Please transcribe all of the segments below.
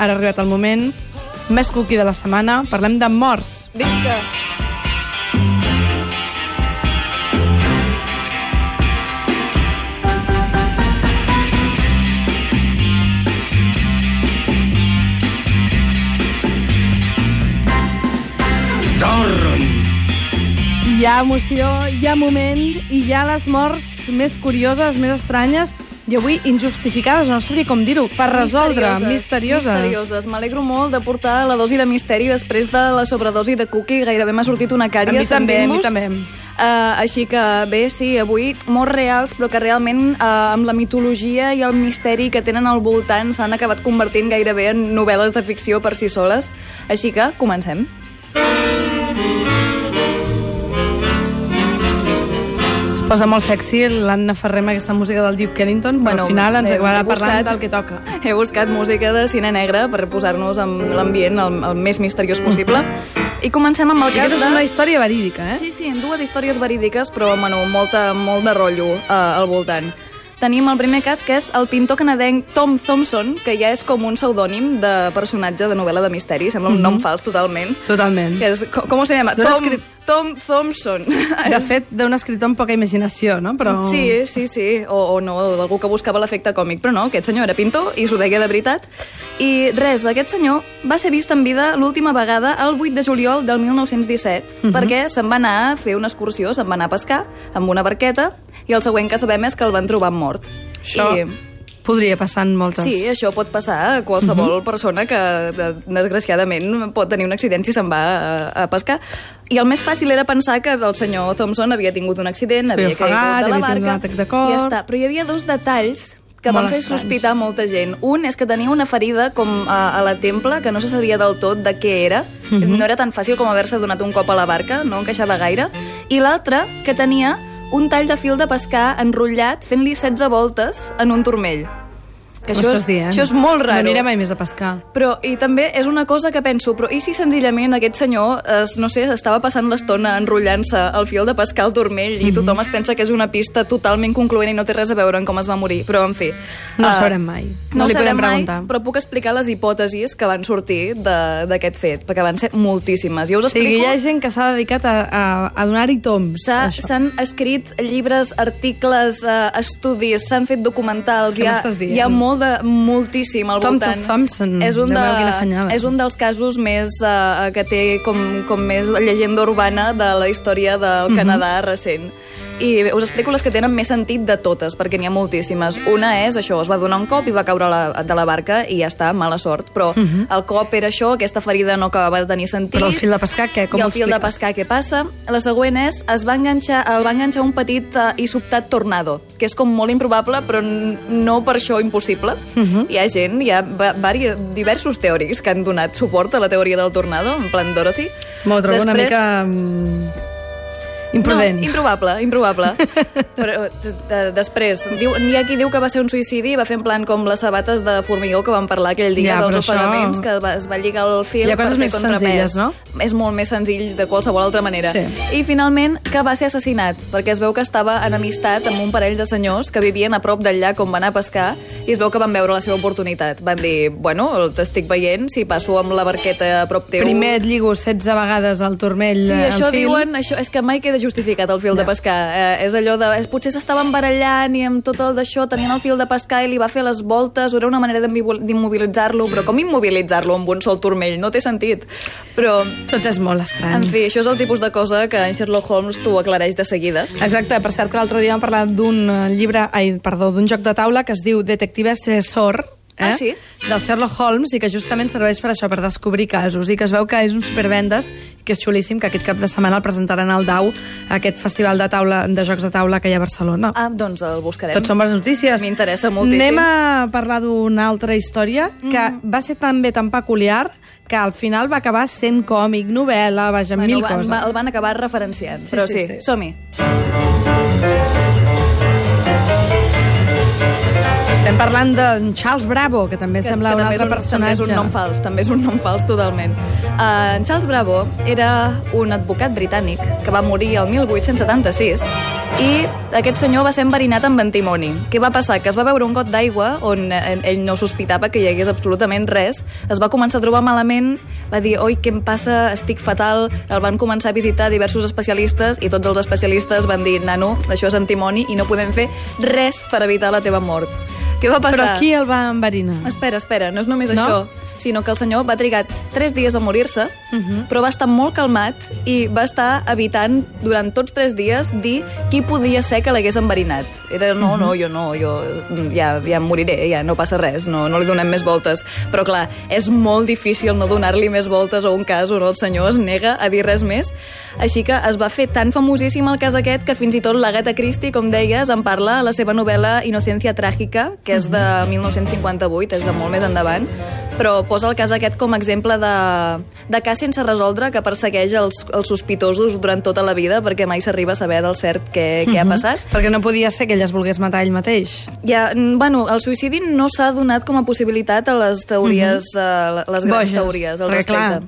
ara ha arribat el moment més cookie de la setmana. Parlem de morts. Visca! Dorm! Hi ha emoció, hi ha moment i hi ha les morts més curioses, més estranyes i avui injustificades, no sabria com dir-ho, per resoldre, misterioses. Misterioses. M'alegro molt de portar la dosi de misteri després de la sobredosi de cookie. Gairebé m'ha sortit una A cària mi també, a mi també. Uh, així que bé, sí, avui morts reals, però que realment uh, amb la mitologia i el misteri que tenen al voltant s'han acabat convertint gairebé en novel·les de ficció per si soles. Així que comencem. Posa molt sexy l'Anna Ferrer amb aquesta música del Duke Ellington, però Bueno, al final ens acabarà parlant buscat- del que toca. He buscat música de cine negre per posar-nos en l'ambient el, el més misteriós possible. I comencem amb el I cas aquesta és de... una història verídica, eh? Sí, sí, dues històries verídiques, però bueno, molta, molt de rotllo uh, al voltant. Tenim el primer cas, que és el pintor canadenc Tom Thompson, que ja és com un pseudònim de personatge de novel·la de misteri, sembla un nom fals totalment. Totalment. Que és, com, com se llama? Tom, escrit- Tom Thompson. De fet, d'un escriptor amb poca imaginació, no? Però... Sí, sí, sí, o, o no, d'algú que buscava l'efecte còmic, però no, aquest senyor era pintor i s'ho deia de veritat. I res, aquest senyor va ser vist en vida l'última vegada el 8 de juliol del 1917, perquè se'n va anar a fer una excursió, se'n va anar a pescar amb una barqueta, i el següent que sabem és que el van trobar mort. Això I... podria passar en moltes... Sí, això pot passar a qualsevol persona que, de- desgraciadament, pot tenir un accident si se'n va a, a pescar. I el més fàcil era pensar que el senyor Thompson havia tingut un accident, havia caigut de la havia tingut un barca, atac de cor. i ja està. Però hi havia dos detalls que Molt van fer sospitar molta gent. Un és que tenia una ferida com a, a la temple, que no se sabia del tot de què era. Mhm. No era tan fàcil com haver-se donat un cop a la barca, no encaixava gaire. I l'altre, que tenia un tall de fil de pescar enrotllat fent-li 16 voltes en un turmell. Que això, és, dient? això és molt No raro. aniré mai més a pescar. Però, i també és una cosa que penso, però i si senzillament aquest senyor, es, no sé, estava passant l'estona enrotllant-se el fil de pescar al turmell i tothom es pensa que és una pista totalment concloent i no té res a veure amb com es va morir, però en fi. No eh, sabrem mai. No li sabrem podem mai, preguntar. però puc explicar les hipòtesis que van sortir de- d'aquest fet, perquè van ser moltíssimes. Jo us O sigui, explico... hi ha gent que s'ha dedicat a, a, a donar-hi toms. S'han escrit llibres, articles, eh, estudis, s'han fet documentals. Què m'estàs dient? hi ha molt de, moltíssim al Tom voltant. Thompson, és un, de, és un dels casos més uh, que té com, com més llegenda urbana de la història del Mhm. Canadà recent. I bé, us explico les que tenen més sentit de totes, perquè n'hi ha moltíssimes. Una és això, es va donar un cop i va caure la, de la barca i ja està, mala sort. Però el cop era això, aquesta ferida no acabava de tenir sentit. Mhm. Però el fil de pescar, què? Com I el fil de pescar, què passa? La següent és, es va enganxar, el va enganxar un petit uh, i sobtat tornado, que és com molt improbable, però no per això impossible. Mhm. Hi ha gent, hi ha va, vari, diversos teòrics que han donat suport a la teoria del tornado, en plan Dorothy. M'ho trobo una Després- mica... imprudent. No, improbable, improbable. Però de, de, després, diu, hi ha qui diu que va ser un suïcidi i va fer en plan com les sabates de formigó que vam parlar aquell dia Ja, dels però això- ofegaments, que va, es va lligar el fil Hi ha coses per fer més senzilles, no? És molt més senzill de qualsevol altra manera. Sí. I finalment que va ser assassinat, perquè es veu que estava enemistat amb un parell de senyors que vivien a prop del llac on va anar a pescar i es veu que van veure la seva oportunitat. Van dir, bueno, t'estic veient, si passo amb la barqueta a prop teu... Primer et lligo 16 vegades al turmell Sí, eh, això fil. diuen, això, és que mai queda justificat el fil de pescar. Eh, és allò de, és, potser s'estaven barallant i amb tot el d'això tenien el fil de pescar i li va fer les voltes, era una manera d'immobil- d'immobilitzar-lo, però com immobilitzar-lo amb un sol turmell? No té sentit. Però, Tot és molt estrany. en fi, això és el tipus de cosa que en Sherlock Holmes t'ho aclareix de seguida. Exacte, per cert que l'altre dia vam parlar d'un eh, llibre, ai, perdó, d'un joc de taula que es diu Detective Assessor, eh? Ah, sí? del Sherlock Holmes i que justament serveix per això, per descobrir casos i que es veu que és un supervendes i que és xulíssim que aquest cap de setmana el presentaran al DAU aquest festival de taula de jocs de taula que hi ha a Barcelona. Ah, doncs el buscarem. Tots són bones notícies. M'interessa moltíssim. Anem a parlar d'una altra història que Mm. va ser també tan peculiar que al final va acabar sent còmic, novel·la, vaja, Bueno, mil va- coses. el van acabar referenciant, Sí, però sí, sí, sí. som-hi. Parlant de Charles Bravo, que també sembla un també altre és personatge. També és un nom fals, també és un nom fals totalment. Uh, en Charles Bravo era un advocat britànic que va morir el 1876 i aquest senyor va ser enverinat amb antimoni. Què va passar? Que es va veure un got d'aigua on eh, ell no sospitava que hi hagués absolutament res, es va començar a trobar malament, va dir, oi, què em passa? Estic fatal. El van començar a visitar diversos especialistes i tots els especialistes van dir, nano, això és antimoni i no podem fer res per evitar la teva mort. Què va Però passar? qui el va enverinar? Espera, espera, no és només No? això, sinó que el senyor va trigar 3 dies a morir-se, Mhm. però va estar molt calmat i va estar evitant durant tots 3 dies dir qui podia ser que l'hagués enverinat. Era, no, no, jo no, jo ja, ja em moriré, ja no passa res, no, no li donem més voltes. Però clar, és molt difícil no donar-li més voltes a un cas on el senyor es nega a dir res més. Així que es va fer tan famosíssim el cas aquest que fins i tot l'Agatha Christie, com deies, en parla a la seva novel·la Inocencia Tràgica, que és de 1958, és de molt més endavant, però posa el cas aquest com a exemple de, de cas sense resoldre que persegueix els, els sospitosos durant tota la vida perquè mai s'arriba a saber del cert què, què ha passat. Perquè no podia ser que ell es volgués matar ell mateix. Ja, bueno, el suïcidi no s'ha donat com a possibilitat a les teories, uh les grans Boges, teories al perquè, clar,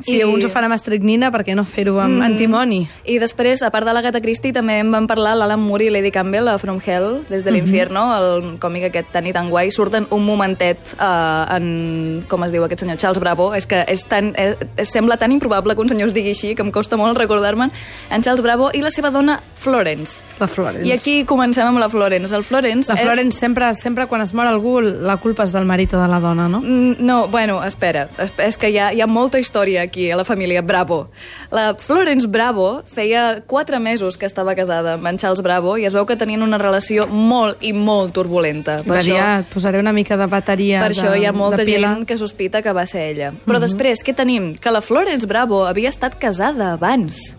Si I... uns ho fan amb estricnina, per què no fer-ho amb mm. antimoni? I després, a part de l'Agatha Christie, també en van parlar l'Alan Moore i Lady Campbell a From Hell, des de l'infierno, mm -hmm. el còmic aquest tan i tan guai. Surten un momentet uh, en... com es diu aquest senyor? Charles Bravo. És que és tan, és, és, sembla tan improbable que un senyor es digui així, que em costa molt recordar-me'n. En Charles Bravo i la seva dona Florence. La Florence. I aquí comencem amb la Florence. El Florence La és... Florence sempre, sempre quan es mor algú, la culpa és del marit o de la dona, no? Mm, No, bueno, espera, és, és que hi ha, hi ha molta història aquí a la família Bravo. La Florence Bravo feia quatre mesos que estava casada amb en Charles Bravo i es veu que tenien una relació molt i molt turbulenta. Per dir, això, ah, et posaré una mica de bateria per de, això hi ha molta gent que sospita que va ser ella. Però després, què tenim? Que la Florence Bravo havia estat casada abans.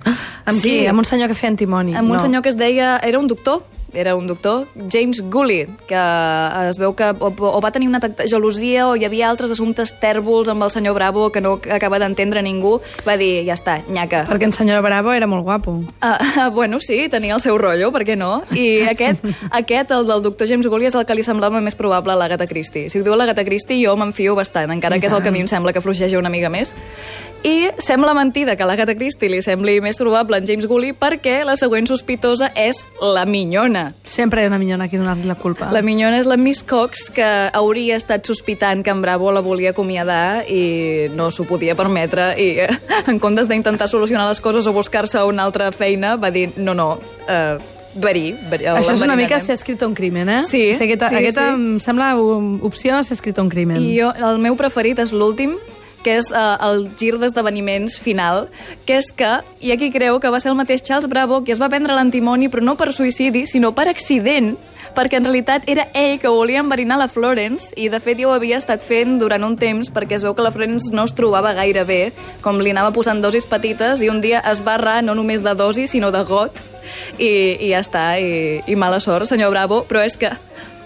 Amb qui? Amb un senyor que feia antimoni. Amb un no. senyor que es deia... Era un doctor, era un doctor, James Gully, que es veu que o, o va tenir una atac de gelosia o hi havia altres assumptes tèrbols amb el senyor Bravo que no acaba d'entendre ningú. Va dir, ja està, nyaca. Perquè en senyor Bravo era molt guapo. Uh, bueno, sí, tenia el seu rotllo, per què no? I aquest, aquest el del doctor James Gully, és el que li semblava més probable a l'Agatha Christie. Si ho diu l'Agatha Christie, jo m'enfio bastant, encara I que és el que a mi tant. em sembla que fluixeja una mica més. I sembla mentida que a l'Agatha Christie li sembli més probable en James Gully perquè la següent sospitosa és la minyona. Sempre hi ha una minyona aquí donar-li la culpa. La minyona és la Miss Cox, que hauria estat sospitant que en Bravo la volia acomiadar i no s'ho podia permetre i en comptes d'intentar solucionar les coses o buscar-se una altra feina, va dir, no, no, eh, verí, verí Això és una mica ser escrit un crimen, eh? Sí, O sigui, aquesta, sí, aquesta sí. em sembla opció ser escrit un crimen. I jo, el meu preferit és l'últim, que és uh, el gir d'esdeveniments final, que és que hi ha qui creu que va ser el mateix Charles Bravo qui es va prendre l'antimoni, però no per suïcidi, sinó per accident, perquè en realitat era ell que volia enverinar la Florence i de fet ja ho havia estat fent durant un temps perquè es veu que la Florence no es trobava gaire bé, com li anava posant dosis petites i un dia es va errar no només de dosi sinó de got i, i ja està, i, i mala sort, senyor Bravo, però és que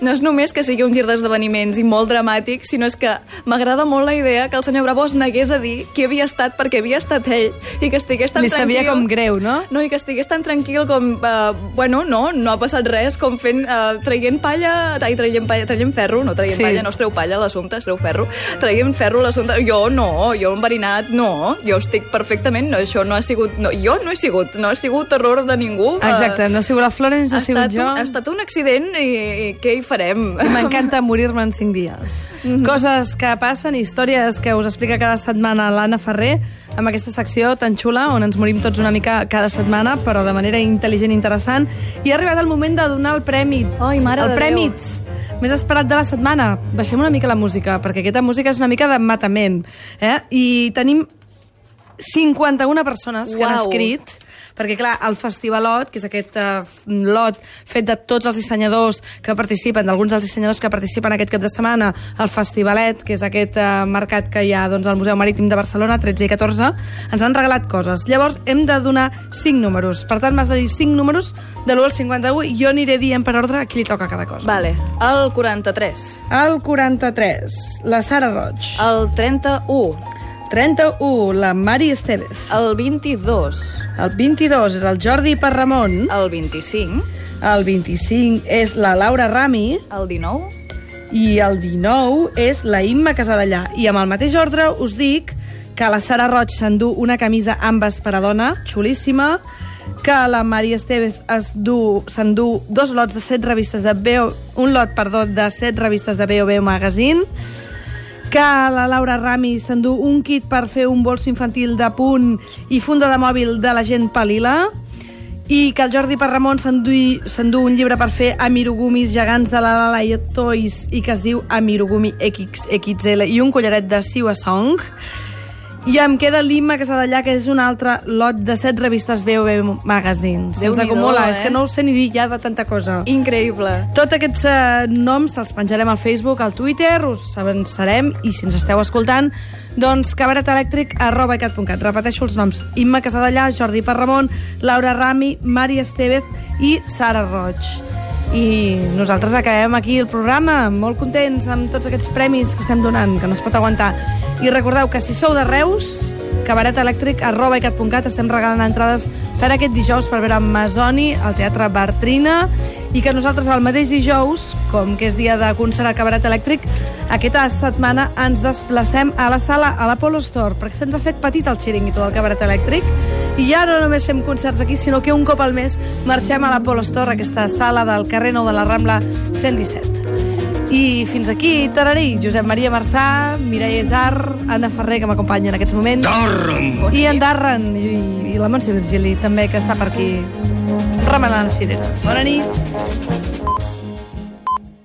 no és només que sigui un gir d'esdeveniments i molt dramàtic, sinó és que m'agrada molt la idea que el senyor Bravo es negués a dir qui havia estat perquè havia estat ell i que estigués tan Li tranquil. sabia com greu, no? No, i que estigués tan tranquil com... Uh, bueno, no, no ha passat res, com fent... Uh, traient palla... Ai, traient, palla, traient ferro, no traient Sí. palla, no es treu palla l'assumpte, es treu ferro. Traient ferro l'assumpte... Jo no, jo enverinat, no. Jo estic perfectament... No, això no ha sigut... No, jo no he sigut, no ha sigut error de ningú. Eh, Exacte, no ha sigut la Florence, ha, sigut estat jo. Un, ha estat un accident i, i què hi farem? M'encanta morir-me en 5 dies. Mhm. Coses que passen, històries que us explica cada setmana l'Anna Ferrer, amb aquesta secció tan xula, on ens morim tots una mica cada setmana, però de manera intel·ligent i interessant. I ha arribat el moment de donar el premi. Ai, mare el de premi Déu. més esperat de la setmana. Baixem una mica la música, perquè aquesta música és una mica de matament. Eh? I tenim 51 persones que han Uau. escrit perquè, clar, el festivalot, que és aquest uh, lot fet de tots els dissenyadors que participen, d'alguns dels dissenyadors que participen aquest cap de setmana, el festivalet, que és aquest uh, mercat que hi ha doncs, al Museu Marítim de Barcelona, 13 i 14, ens han regalat coses. Llavors, hem de donar 5 números. Per tant, m'has de dir 5 números de l'1 al 51 i jo aniré dient per ordre a qui li toca cada cosa. Vale, el 43, El 43, la Sara Roig. el 31, 31, la Mari Estevez. el 22, El 22 és el Jordi Parramon. el 25, El 25 és la Laura Rami. el 19, I el 19 és la Imma Casadellà. I amb el mateix ordre us dic que la Sara Roig s'endú una camisa ambes per a dona, xulíssima, que la Maria Estevez s'endú dos lots de set revistes de BO, un lot, perdó, de set revistes de B.O.B. Magazine, que la Laura Rami s'endú un kit per fer un bolso infantil de punt i funda de mòbil de la gent Palila, i que el Jordi Parramon s'endú un llibre per fer amirugumis gegants de la Lala Toys i que es diu Amirugumi XXL i un collaret de Siwa Song. I em queda l'Imma Casadellà, que és un altre lot de set revistes BOB Magazine. Se'ns Déu-n'hi-do, acumula, eh? és que no ho sé ni dir ja de tanta cosa. Increïble. Tots aquests eh, noms els penjarem al Facebook, al Twitter, us avançarem i si ens esteu escoltant, doncs cabaretelèctric arroba icat.cat. Repeteixo els noms. Imma Casadellà, Jordi Parramon, Laura Rami, Mari Estevez i Sara Roig. I nosaltres acabem aquí el programa molt contents amb tots aquests premis que estem donant, que no es pot aguantar. I recordeu que si sou de Reus, cabaretelèctric arroba icat.cat estem regalant entrades per aquest dijous per veure Masoni al Teatre Bartrina i que nosaltres el mateix dijous, com que és dia de concert al Cabaret Elèctric, aquesta setmana ens desplacem a la sala, a l'Apollo Store, perquè se'ns ha fet petit el xiringuito del Cabaret Elèctric i ja no només fem concerts aquí, sinó que un cop al mes marxem a l'Apollo Store, aquesta sala del carrer Nou de la Rambla 117. I fins aquí, Tararí, Josep Maria Marçà, Mireia Isar, Anna Ferrer, que m'acompanya en aquests moments, Dorm. i en Darren, i, i la Montse Virgili, també, que està per aquí Ramalan Sirena. Buona